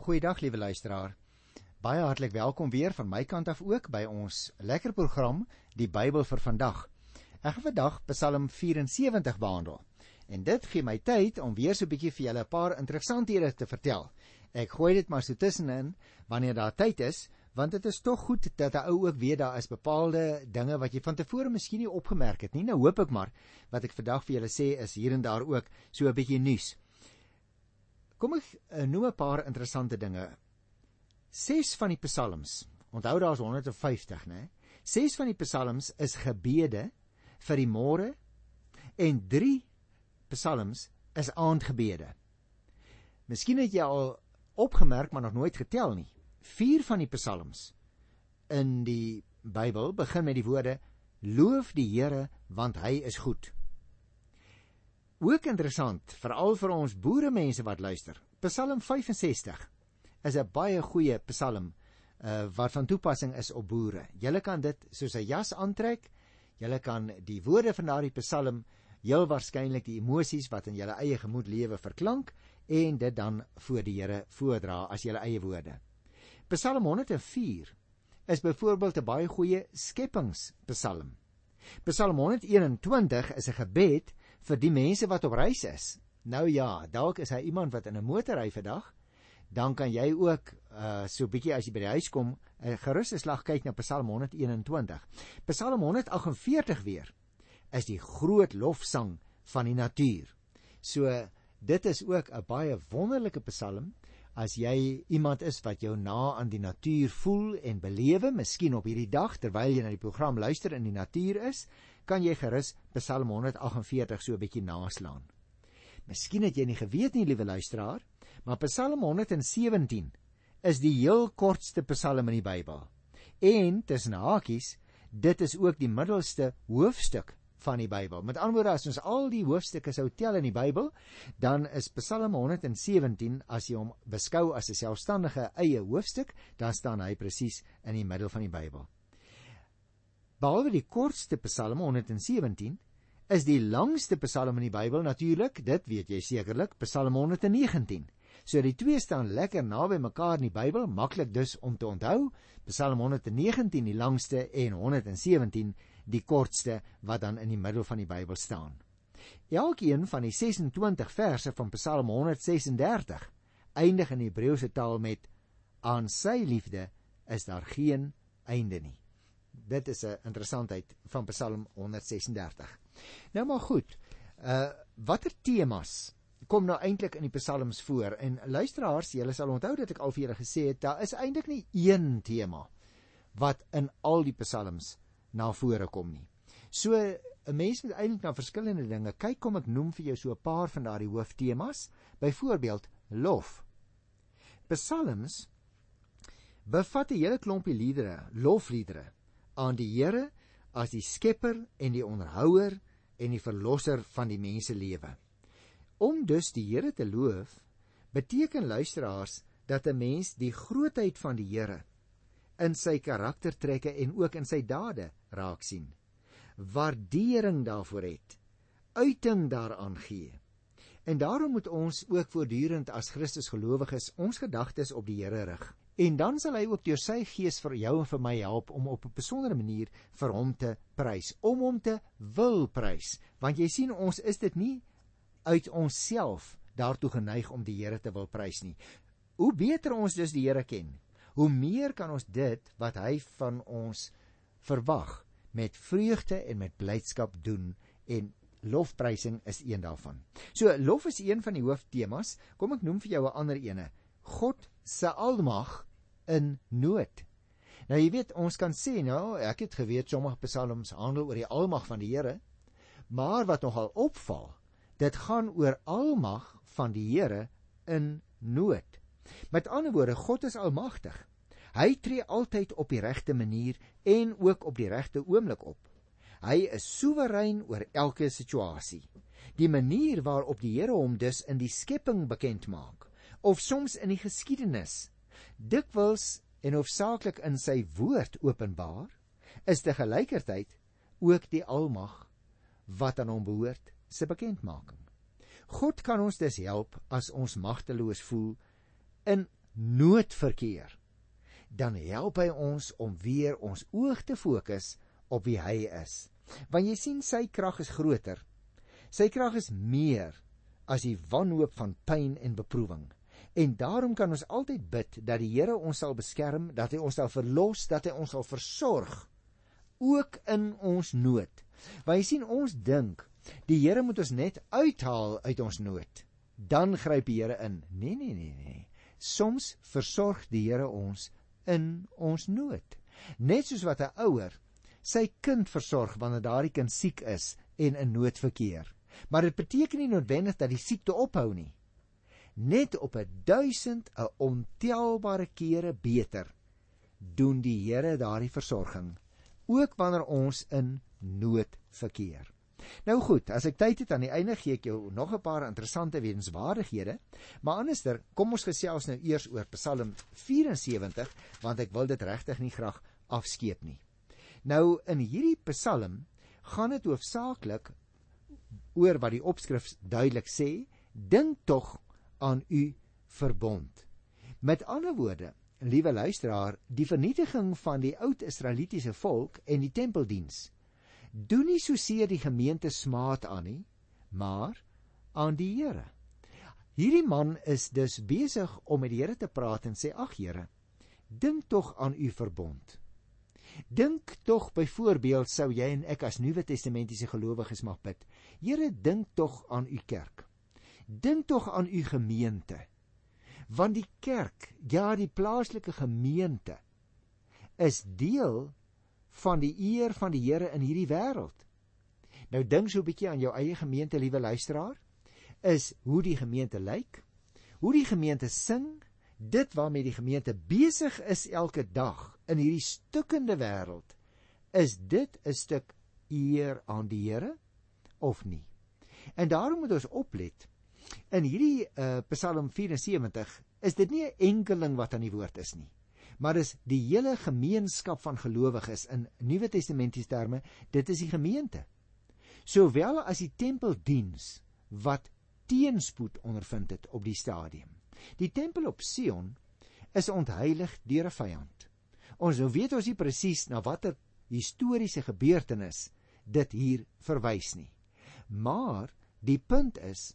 Goeiedag liewe luisteraar. Baie hartlik welkom weer van my kant af ook by ons lekker program Die Bybel vir vandag. Ek gaan vandag Psalm 74 behandel. En dit gee my tyd om weer so 'n bietjie vir julle 'n paar interessanthede te vertel. Ek gooi dit maar so tussenin wanneer daar tyd is, want dit is tog goed dat 'n ou ook weet daar is bepaalde dinge wat jy van tevore miskien nie opgemerk het nie. Nou hoop ek maar wat ek vandag vir julle sê is hier en daar ook so 'n bietjie nuus. Kom ek uh, noem 'n paar interessante dinge. Ses van die psalms. Onthou daar's 150, né? Ses van die psalms is gebede vir die môre en 3 psalms is aandgebede. Miskien het jy al opgemerk maar nog nooit getel nie. 4 van die psalms in die Bybel begin met die woorde loof die Here want hy is goed. Ook interessant, veral vir ons boere mense wat luister. Psalm 65 is 'n baie goeie psalm uh, wat van toepassing is op boere. Julle kan dit soos 'n jas aantrek. Julle kan die woorde van daardie psalm heel waarskynlik die emosies wat in julle eie gemoed lewe verklank en dit dan voor die Here voordra as julle eie woorde. Psalm 104 is byvoorbeeld 'n baie goeie skepingspsalm. Psalm 121 is 'n gebed vir die mense wat op reis is. Nou ja, dalk is hy iemand wat in 'n motor ry vandag, dan kan jy ook uh so bietjie as jy by die huis kom, 'n uh, gerusse slag kyk na Psalm 121. Psalm 148 weer is die groot lofsang van die natuur. So dit is ook 'n baie wonderlike psalm as jy iemand is wat jou na aan die natuur voel en belewe, miskien op hierdie dag terwyl jy na die program luister in die natuur is, kan jy gerus Psalm 148 so 'n bietjie naslaan. Miskien het jy nie geweet nie, liewe luisteraar, maar Psalm 117 is die heel kortste Psalm in die Bybel. En tussen hakies, dit is ook die middelste hoofstuk van die Bybel. Met ander woorde, as ons al die hoofstukke sou tel in die Bybel, dan is Psalm 117 as jy hom beskou as 'n selfstandige eie hoofstuk, dan staan hy presies in die middel van die Bybel. Behalwe die kortste Psalm 117 is die langste Psalm in die Bybel natuurlik, dit weet jy sekerlik, Psalm 119. So die twee staan lekker naby mekaar in die Bybel, maklik dus om te onthou. Psalm 119 die langste en 117 die kortste wat dan in die middel van die Bybel staan. Elkeen van die 26 verse van Psalm 136 eindig in Hebreëse taal met aan sy liefde is daar geen einde nie. Dit is 'n interessantheid van Psalm 136. Nou maar goed. Uh watter temas kom nou eintlik in die psalms voor? En luisteraars, julle sal onthou dat ek al vir julle gesê het, daar is eintlik nie een tema wat in al die psalms na vore kom nie. So 'n mens moet eintlik na verskillende dinge kyk kom ek noem vir jou so 'n paar van daardie hooftemas, byvoorbeeld lof. Psalms bevat 'n hele klompie liedere, lofliedere aan die Here as die skepper en die onderhouer en die verlosser van die mense lewe. Om dus die Here te loof, beteken luisteraars dat 'n mens die grootheid van die Here in sy karaktertrekke en ook in sy dade raak sien. Waardering daarvoor het, uiting daaraan gee. En daarom moet ons ook voortdurend as Christus gelowiges ons gedagtes op die Here rig. En dan sal hy ook deur sy gees vir jou en vir my help om op 'n besondere manier vir hom te prys, om hom te wil prys. Want jy sien ons is dit nie uit onsself daartoe geneig om die Here te wil prys nie. Hoe beter ons dus die Here ken, hoe meer kan ons dit wat hy van ons verwag met vreugde en met blydskap doen en lofprysing is een daarvan. So lof is een van die hooftemas. Kom ek noem vir jou 'n ander ene. God se almag in nood. Nou jy weet ons kan sê nou ek het geweet sommige psalms handel oor die almag van die Here, maar wat nogal opval, dit gaan oor almag van die Here in nood. Met ander woorde, God is almagtig. Hy tree altyd op die regte manier en ook op die regte oomblik op. Hy is soewerein oor elke situasie. Die manier waarop die Here hom dus in die skepping bekend maak of soms in die geskiedenis dikwels en hoofsaaklik in sy woord openbaar, is te gelykertyd ook die almag wat aan hom behoort se bekendmaking. God kan ons dus help as ons magteloos voel in noodverkeer, dan help hy ons om weer ons oog te fokus op wie hy is. Want jy sien sy krag is groter. Sy krag is meer as die wanhoop van pyn en beproewing. En daarom kan ons altyd bid dat die Here ons sal beskerm, dat hy ons sal verlos, dat hy ons sal versorg ook in ons nood. Want jy sien ons dink die Here moet ons net uithaal uit ons nood. Dan gryp die Here in. Nee nee nee nee. Soms versorg die Here ons in ons nood. Net soos wat 'n ouer sy kind versorg wanneer daardie kind siek is en in nood verkeer. Maar dit beteken nie noodwendig dat die siekte ophou nie net op 'n 1000 'n ontelbare kere beter doen die Here daardie versorging ook wanneer ons in nood verkeer. Nou goed, as ek tyd het aan die einde gee ek jou nog 'n paar interessante wetenswaardighede, maar anderster, kom ons gesels nou eers oor Psalm 74 want ek wil dit regtig nie graag afskeep nie. Nou in hierdie Psalm gaan dit hoofsaaklik oor wat die opskrif duidelik sê, dink tog aan u verbond. Met ander woorde, liewe luisteraar, die vernietiging van die oud Israelitiese volk en die tempeldiens doen nie soseer die gemeente smaad aan nie, maar aan die Here. Hierdie man is dus besig om met die Here te praat en sê: "Ag Here, dink tog aan u verbond." Dink tog byvoorbeeld sou jy en ek as Nuwe Testamentiese gelowiges mag bid. Here, dink tog aan u kerk. Dink tog aan u gemeente. Want die kerk, ja, die plaaslike gemeente is deel van die eer van die Here in hierdie wêreld. Nou dink so 'n bietjie aan jou eie gemeente, liewe luisteraar, is hoe die gemeente lyk, hoe die gemeente sing, dit waarmee die gemeente besig is elke dag in hierdie stukkende wêreld. Is dit 'n stuk eer aan die Here of nie? En daarom moet ons oplet In hierdie uh, Psalm 74 is dit nie 'n enkeling wat aan die woord is nie, maar dis die hele gemeenskap van gelowiges in Nuwe Testamentiese terme, dit is die gemeente. Sowel as die tempeldiens wat teenspoed ondervind het op die stadium. Die tempel op Sion is ontheilig deur 'n vyand. Ons nou weet ons nie presies na watter historiese gebeurtenis dit hier verwys nie. Maar die punt is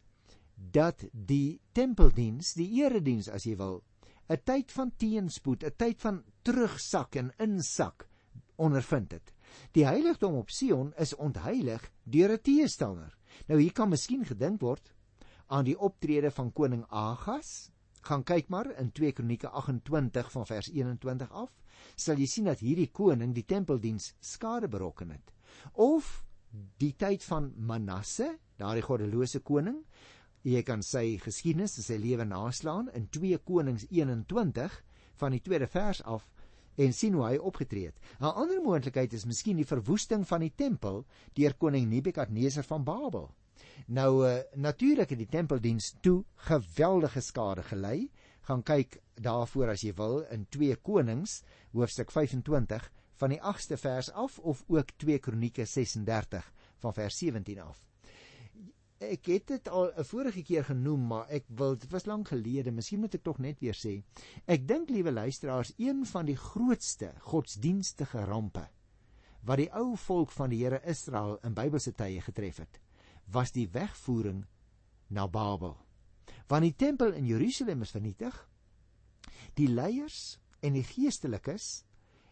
dat die tempeldiens, die erediens as jy wil, 'n tyd van teenspoed, 'n tyd van terugsak en insak ondervind het. Die heiligdom op Sion is ontheilig deur 'n teestander. Nou hier kan miskien gedink word aan die optrede van koning Agas. Gaan kyk maar in 2 Kronieke 28 van vers 21 af, sal jy sien dat hierdie koning die tempeldiens skade berokken het. Of die tyd van Manasse, daardie goddelose koning, Jy kan sy geskiedenis en sy lewe naslaan in 2 Konings 21 van die tweede vers af en sien hoe hy opgetree het. 'n Ander moontlikheid is miskien die verwoesting van die tempel deur koning Nebukadneser van Babel. Nou uh, natuurlik het die tempeldiens toe geweldige skade gelei. Gaan kyk daarvoor as jy wil in 2 Konings hoofstuk 25 van die 8ste vers af of ook 2 Kronieke 36 van vers 17 af ek het dit al 'n vorige keer genoem, maar ek wil dit was lank gelede, miskien moet ek tog net weer sê. Ek dink liewe luisteraars, een van die grootste godsdienstige rampe wat die ou volk van die Here Israel in Bybelse tye getref het, was die wegvoering na Babel. Want die tempel in Jerusalem is vernietig. Die leiers en die geestelikes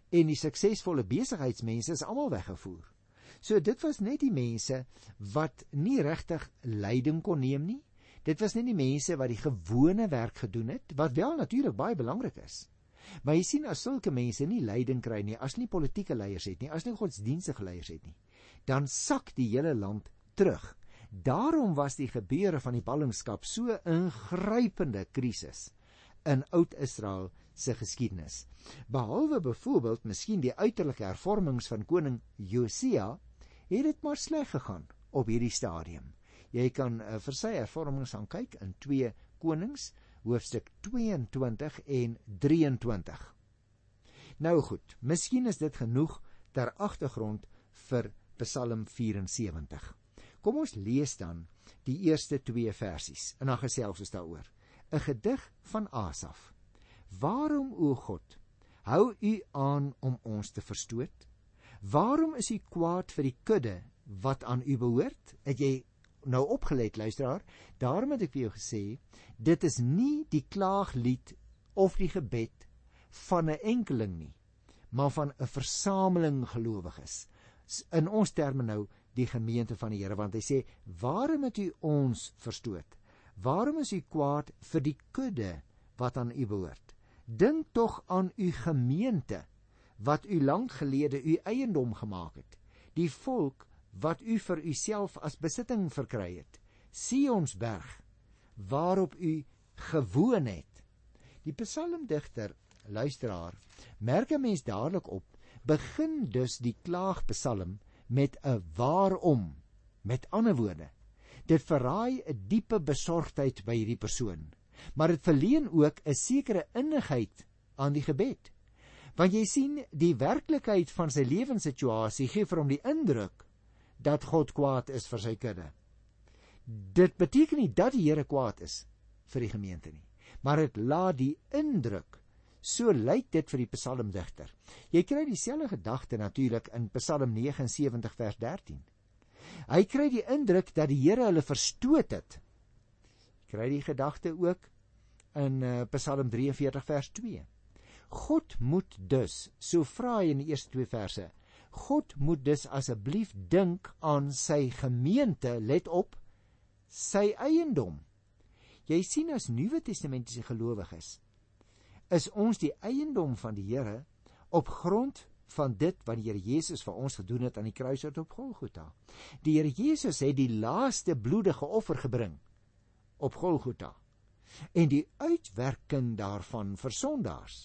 en die suksesvolle besigheidsmense is almal weggevoer. So dit was net die mense wat nie regtig leiding kon neem nie. Dit was net die mense wat die gewone werk gedoen het, wat wel natuurlik baie belangrik is. Maar jy sien as sulke mense nie leiding kry nie, as nie politieke leiers het nie, as nie godsdienstige leiers het nie, dan sak die hele land terug. Daarom was die gebeure van die ballingskap so 'n ingrypende krisis in Oud-Israel se geskiedenis. Behalwe byvoorbeeld miskien die uiterlike hervormings van koning Josia het dit maar sleg gegaan op hierdie stadium. Jy kan uh, vir sy hervormings aan kyk in 2 Konings hoofstuk 22 en 23. Nou goed, miskien is dit genoeg ter agtergrond vir Psalm 74. Kom ons lees dan die eerste 2 versies en dan gesels ons daaroor. 'n Gedig van Asaf Waarom o God hou u aan om ons te verstoot? Waarom is u kwaad vir die kudde wat aan u behoort? Het jy nou opgelet luisteraar? Daarom het ek vir jou gesê, dit is nie die klaaglied of die gebed van 'n enkeling nie, maar van 'n versameling gelowiges. In ons terme nou die gemeente van die Here want hy sê waarom het u ons verstoot waarom is u kwaad vir die kudde wat aan u behoort dink tog aan u gemeente wat u lank gelede u eiendom gemaak het die volk wat u vir u self as besitting verkry het Sions berg waarop u gewoon het die psalmdigter luisteraar merk 'n mens dadelik op begin dus die klaagpsalm met 'n waarom. Met ander woorde, dit verraai 'n diepe besorgdheid by hierdie persoon, maar dit verleen ook 'n sekere innigheid aan die gebed. Want jy sien, die werklikheid van sy lewenssituasie gee vir hom die indruk dat God kwaad is vir sy kudde. Dit beteken nie dat die Here kwaad is vir die gemeente nie, maar dit laat die indruk So lyk dit vir die psalmdigter. Jy kry dieselfde gedagte natuurlik in Psalm 79 vers 13. Hy kry die indruk dat die Here hulle verstoot het. Kry die gedagte ook in uh, Psalm 43 vers 2. God moet dus, so vra hy in die eerste twee verse, God moet dus asseblief dink aan sy gemeente, let op, sy eiendom. Jy sien as Nuwe Testamentiese gelowiges is ons die eiendom van die Here op grond van dit wat die Here Jesus vir ons gedoen het aan die kruis op Golgotha. Die Here Jesus het die laaste bloedige offer gebring op Golgotha. En die uitwerking daarvan vir sondaars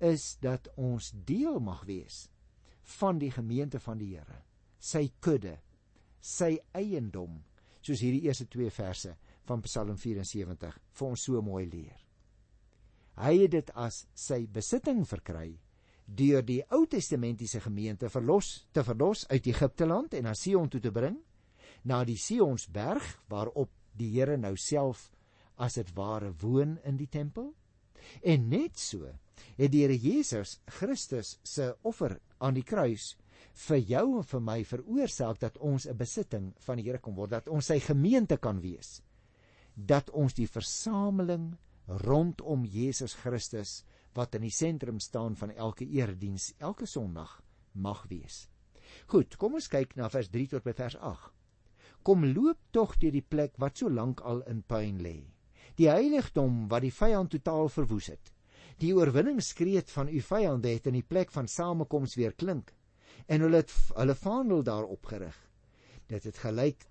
is dat ons deel mag wees van die gemeente van die Here, sy kudde, sy eiendom, soos hierdie eerste twee verse van Psalm 74 vir ons so mooi leer. Hy het dit as sy besitting verkry deur die Ou Testamentiese gemeente verlos te verlos uit Egipte land en na Sion toe te bring na die Sionsberg waarop die Here nou self as dit ware woon in die tempel. En net so het die Here Jesus Christus se offer aan die kruis vir jou en vir my veroorsaak dat ons 'n besitting van die Here kon word, dat ons sy gemeente kan wees. Dat ons die versameling rondom Jesus Christus wat in die sentrum staan van elke erediens elke Sondag mag wees. Goed, kom ons kyk na vers 3 tot by vers 8. Kom loop tog deur die plek wat so lank al in puin lê. Die heiligdom wat die vyand totaal verwoes het. Die oorwinningskreet van u vyande het in die plek van samekoms weer klink en hulle het hulle vaandel daar opgerig. Dit het gelyk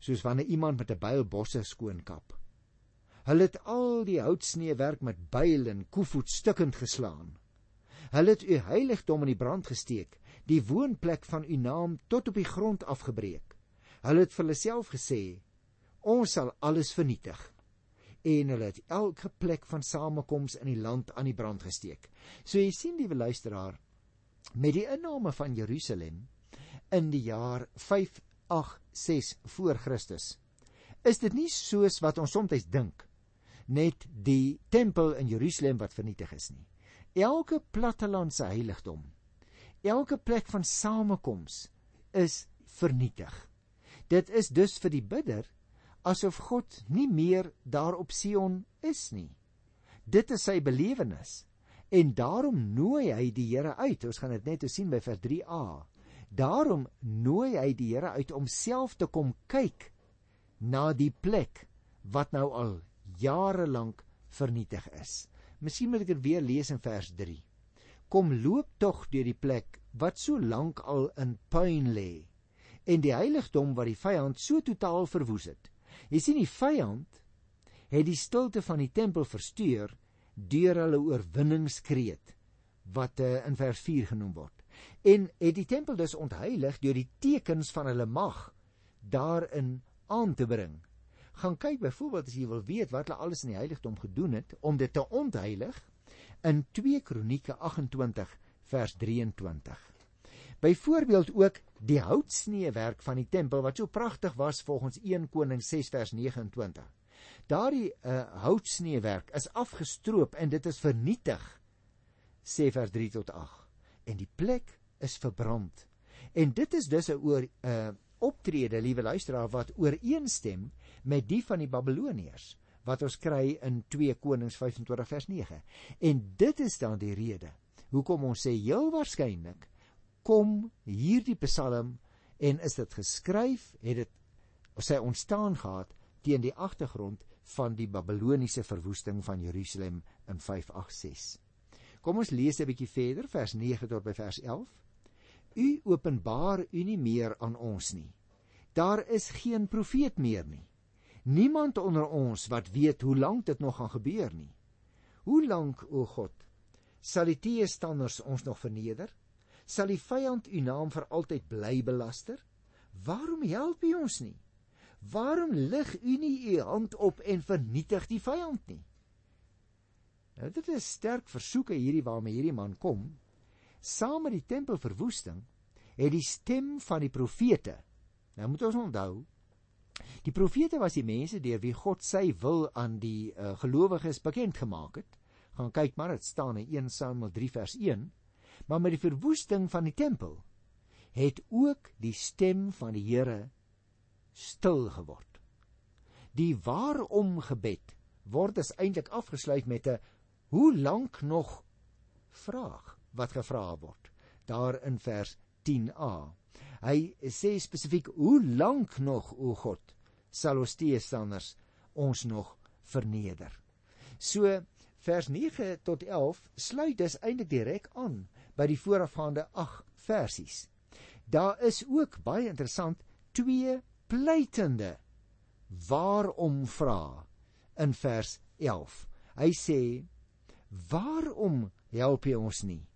soos wanneer iemand met 'n byl bosse skoonkap. Hulle het al die houtsneewerk met byl en koevoet stukkend geslaan. Hulle het u heiligdom in die brand gesteek, die woonplek van u naam tot op die grond afgebreek. Hulle het vir hulle self gesê: Ons sal alles vernietig. En hulle het elke plek van samekoms in die land aan die brand gesteek. So jy sien die luisteraar met die inname van Jerusalem in die jaar 586 voor Christus. Is dit nie soos wat ons soms dink net die tempel in Jerusalem wat vernietig is nie. Elke plattelandse heiligdom, elke plek van samekoms is vernietig. Dit is dus vir die bidder asof God nie meer daar op Sion is nie. Dit is sy belewenis en daarom nooi hy die Here uit. Ons gaan dit net sien by vers 3a. Daarom nooi hy die Here uit om self te kom kyk na die plek wat nou al jare lank vernietig is. Miskien moet ek dit weer lees in vers 3. Kom loop tog deur die plek wat so lank al in puin lê en die heiligdom wat die vyand so totaal verwoes het. Jy sien die vyand het die stilte van die tempel versteur deur hulle oorwinningskreet wat uh, in vers 4 genoem word. En het die tempel dus ontheilig deur die tekens van hulle mag daarin aan te bring gaan kyk byvoorbeeld as jy wil weet wat hulle alles in die heiligdom gedoen het om dit te ontheilig in 2 Kronieke 28 vers 23. Byvoorbeeld ook die houtsneewerk van die tempel wat so pragtig was volgens 1 Koning 6 vers 29. Daardie uh, houtsneewerk is afgestroop en dit is vernietig sê vers 3 tot 8 en die plek is verbrand. En dit is dus 'n oor 'n uh, optrede, liewe luisteraar, wat ooreenstem met die van die Babiloniërs wat ons kry in 2 Konings 25 vers 9. En dit is dan die rede hoekom ons sê heel waarskynlik kom hierdie Psalm en is dit geskryf, het dit sy ontstaan gehad teen die agtergrond van die Babiloniese verwoesting van Jerusalem in 586. Kom ons lees 'n bietjie verder vers 9 tot by vers 11. U openbaar u nie meer aan ons nie. Daar is geen profeet meer nie. Niemand onder ons wat weet hoe lank dit nog gaan gebeur nie. Hoe lank, o God, sal die teestanders ons nog verneder? Sal die vyand u naam vir altyd bly belaster? Waarom help u ons nie? Waarom lig u nie u hand op en vernietig die vyand nie? Nou dit is sterk versoeke hierdie waarmee hierdie man kom. Saam met die tempelverwoesting het die stem van die profete. Nou moet ons onthou, die profete was die mense deur wie God sy wil aan die uh, gelowiges bekend gemaak het. Gaan kyk maar, dit staan in 1 Samuel 3 vers 1. Maar met die verwoesting van die tempel het ook die stem van die Here stil geword. Die waarom gebed word as eintlik afgesluit met 'n hoe lank nog vraag wat gevra word daar in vers 10a. Hy sê spesifiek hoe lank nog o God sal ons teestanders ons nog verneder. So vers 9 tot 11 sluit dus eintlik direk aan by die voorafgaande 8 versies. Daar is ook baie interessant twee pleitende waarom vra in vers 11. Hy sê: "Waarom help jy ons nie?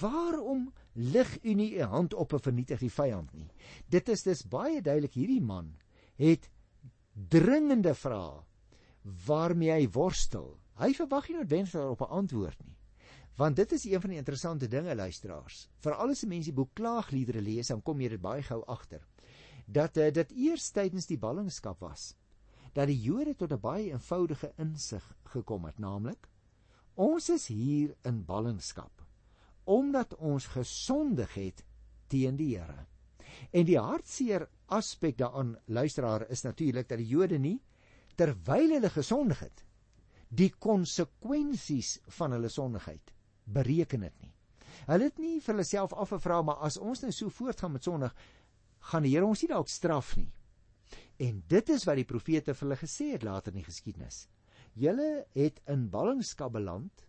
Waarom lig u nie u hand op en vernietig die vyand nie?" Dit is dus baie duidelik hierdie man het dringende vrae waarmee hy worstel. Hy verwag nie noodwendig daarop 'n antwoord nie. Want dit is een van die interessante dinge luisteraars. Veral as mense boek klaagliedere lees, dan kom jy dit baie gou agter dat uh, dit eers tydens die ballingskap was dat die Jode tot 'n baie eenvoudige insig gekom het, naamlik ons is hier in ballingskap omdat ons gesondig het teen die Here. En die hartseer aspek daaraan luisteraar is natuurlik dat die Jode nie terwyl hulle gesondig het die konsekwensies van hulle sondigheid bereken het nie. Hulle het nie vir hulle self afgevra maar as ons nou so voortgaan met sondig, gaan die Here ons nie dalk straf nie. En dit is wat die profete vir hulle gesê het later in die geskiedenis. Julle het in ballingskap beland.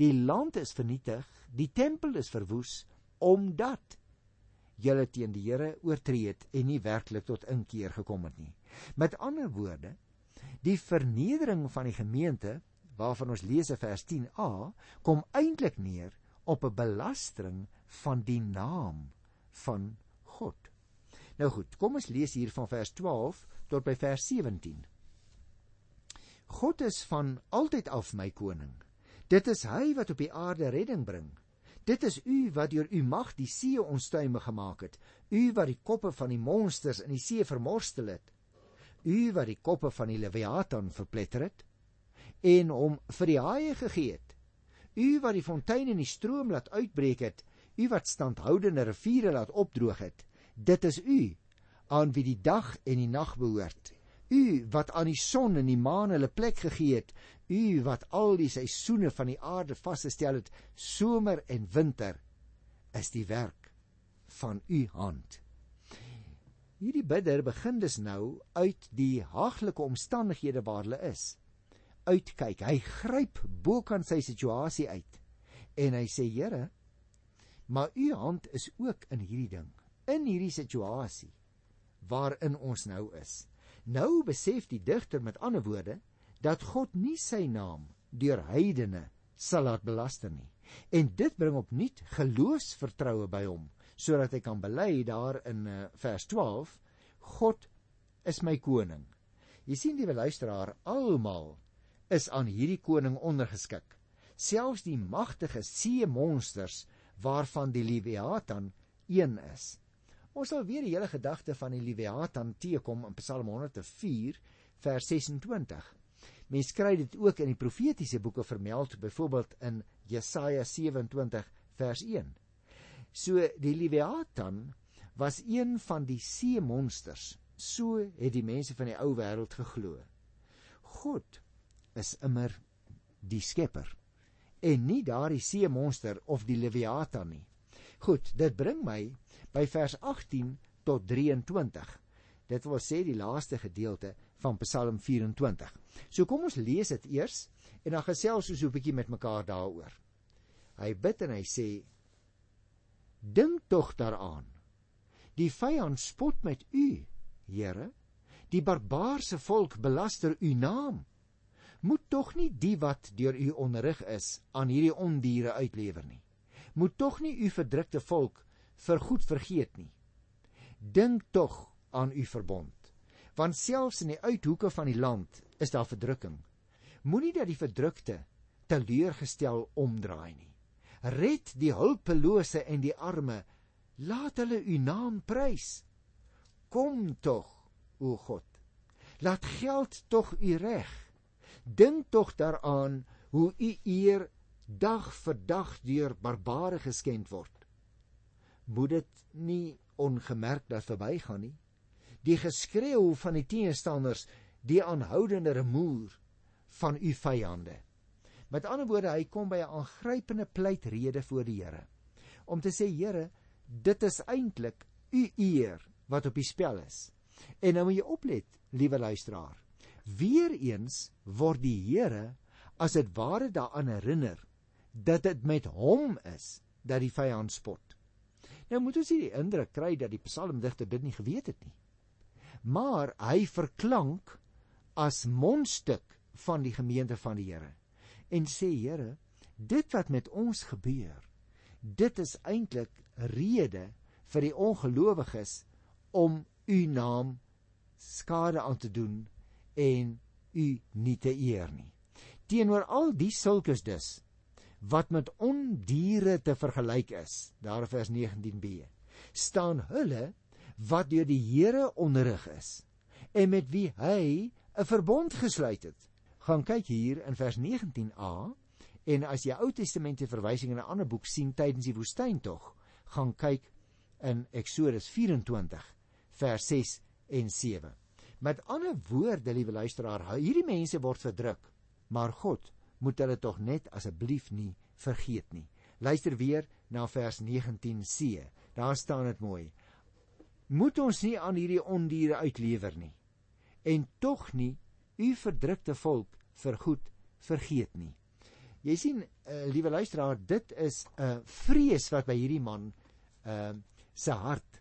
Die land is vernietig, die tempel is verwoes omdat julle teen die Here oortree het en nie werklik tot inkeer gekom het nie. Met ander woorde, die vernedering van die gemeente waarvan ons lees in vers 10a kom eintlik neer op 'n belastering van die naam van God. Nou goed, kom ons lees hier van vers 12 tot by vers 17. God is van altyd af my koning. Dit is hy wat op die aarde redding bring. Dit is u wat deur u mag die see onstuimig gemaak het. U wat die koppe van die monsters in die see vermorstel het. U wat die koppe van die leviathan verpletter het en hom vir die haie gegee het. U wat die fonteine in die stroom laat uitbreek het. U wat standhoudende riviere laat opdroog het. Dit is u aan wie die dag en die nag behoort. U wat aan die son en die maan hulle plek gegee het. U wat al die seisoene van die aarde vasgestel het, somer en winter, is die werk van u hand. Hierdie bidder begin dus nou uit die haaglike omstandighede waar hulle is. Uitkyk, hy gryp bo kan sy situasie uit en hy sê Here, maar u hand is ook in hierdie ding in hierdie situasie waarin ons nou is. Nou besef die digter met ander woorde dat God nie sy naam deur heidene sal laat belaster nie. En dit bring opnuut geloofsvertroue by hom sodat hy kan bely daar in uh, vers 12 God is my koning. Jy sien die luisteraar almal is aan hierdie koning ondergeskik. Selfs die magtige see monsters waarvan die Leviathan een is. Ons sal weer die hele gedagte van die Leviathan teekom in Psalm 104 vers 26. Mens kry dit ook in die profetiese boeke vermeld, byvoorbeeld in Jesaja 27 vers 1. So die Leviathan was een van die see monsters. So het die mense van die ou wêreld geglo. God is immer die skepper en nie daardie see monster of die Leviathan nie. Goed, dit bring my by vers 18 tot 23. Dit wil sê die laaste gedeelte van Psalm 24. So kom ons lees dit eers en dan gesels ons so 'n bietjie met mekaar daaroor. Hy bid en hy sê: Dink tog daaraan. Die vyand spot met u, Here. Die barbaarse volk belaster u naam. Moet tog nie die wat deur u onderrig is aan hierdie ondiere uitlewer nie. Moet tog nie u verdrukte volk vir goed vergeet nie. Dink tog aan u verbond want selfs in die uithoeke van die land is daar verdrukking. Moenie dat die verdrukte teleurgestel omdraai nie. Red die hulpelose en die arme. Laat hulle u naam prys. Kom tog, o God. Laat geld tog u reg. Dink tog daaraan hoe u eer dag vir dag deur barbare geskend word. Moet dit nie ongemerk daar verbygaan nie die geskreeu van die teenstanders, die aanhoudende remoer van u vyande. Met ander woorde, hy kom by 'n aangrypende pleitrede voor die Here om te sê Here, dit is eintlik u eer wat op die spel is. En nou moet jy oplet, liewe luisteraar. Weereens word die Here as dit ware daaraan herinner dat dit met hom is dat die vyand spot. Nou moet ons hier die indruk kry dat die psalmdigter dit nie geweet het nie maar hy verklank as mondstuk van die gemeente van die Here en sê Here dit wat met ons gebeur dit is eintlik rede vir die ongelowiges om u naam skade aan te doen en u nie te eer nie teenoor al die sulkes dus wat met ondiere te vergelyk is daar vers 19b staan hulle wat deur die Here onderrig is en met wie hy 'n verbond gesluit het. Gaan kyk hier in vers 19a en as jy Ou Testamentiese verwysing in 'n ander boek sien tydens die woestyn tog, gaan kyk in Eksodus 24 vers 6 en 7. Met ander woorde, liewe luisteraar, hierdie mense word verdruk, maar God moet hulle tog net asseblief nie vergeet nie. Luister weer na vers 19c. Daar staan dit mooi moet ons nie aan hierdie ondiere uitlewer nie en tog nie u verdrukte volk vergoed vergeet nie. Jy sien, uh, liewe luisteraar, dit is 'n uh, vrees wat by hierdie man uh se hart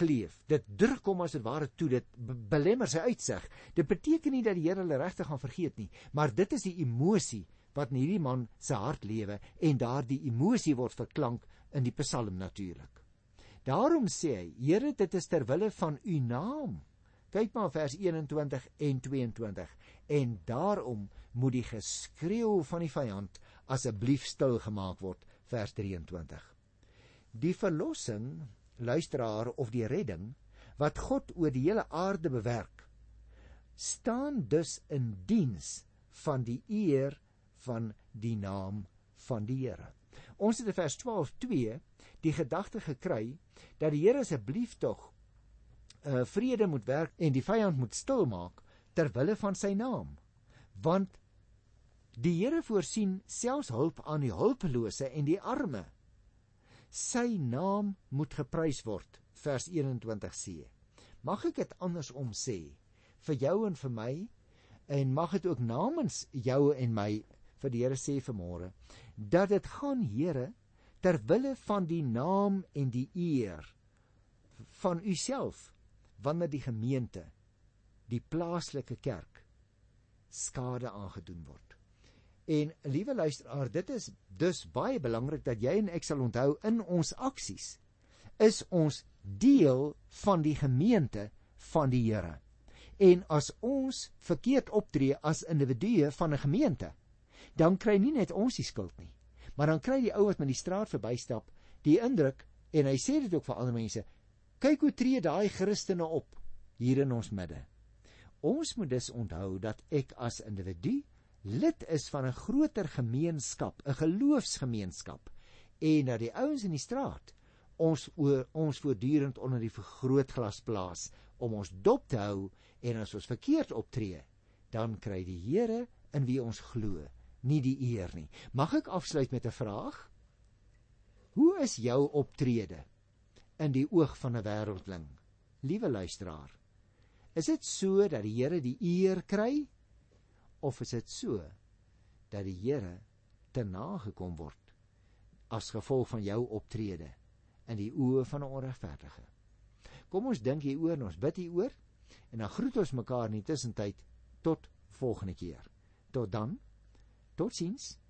kleef. Dit druk hom as dit ware toe, dit belemmer sy uitsig. Dit beteken nie dat die Here hulle regtig gaan vergeet nie, maar dit is die emosie wat in hierdie man se hart lewe en daardie emosie word verklank in die Psalm natuurlik. Daarom sê hy: Here, dit is ter wille van u naam. Kyk maar vers 21 en 22. En daarom moet die geskreeu van die vyand asseblief stil gemaak word, vers 23. Die verlossing, luisteraar of die redding wat God oor die hele aarde bewerk, staan dus in diens van die eer van die naam van die Here. Ons het in vers 12:2 die gedagte gekry dat die Here asseblief tog uh vrede moet werk en die vyand moet stil maak ter wille van sy naam. Want die Here voorsien selfs hulp aan die hulpelose en die arme. Sy naam moet geprys word. Vers 21c. Mag ek dit andersom sê vir jou en vir my en mag dit ook namens jou en my vir die Here sê vanmôre dat dit gaan Here ter wille van die naam en die eer van u self wanneer die gemeente die plaaslike kerk skade aangedoen word. En liewe luisteraar, dit is dus baie belangrik dat jy en ek sal onthou in ons aksies is ons deel van die gemeente van die Here. En as ons verkeerd optree as individue van 'n gemeente, dan kry nie net ons die skuld nie. Maar dan kry die ou wat met die straat verbystap die indruk en hy sê dit ook vir ander mense, kyk hoe tree daai Christene op hier in ons midde. Ons moet dus onthou dat ek as individu lid is van 'n groter gemeenskap, 'n geloofsgemeenskap en dat die ouens in die straat ons oor, ons voortdurend onder die vergrootglas plaas om ons dop te hou en as ons verkeerd optree, dan kry die Here in wie ons glo nie die eer nie. Mag ek afsluit met 'n vraag? Hoe is jou optrede in die oog van 'n wêreldling? Liewe luisteraar, is dit so dat die Here die eer kry of is dit so dat die Here te nagekom word as gevolg van jou optrede in die oë van 'n onregverdige? Kom ons dink hieroor en ons bid hieroor en dan groet ons mekaar in die tussentyd tot volgende keer. Tot dan. Totsiens.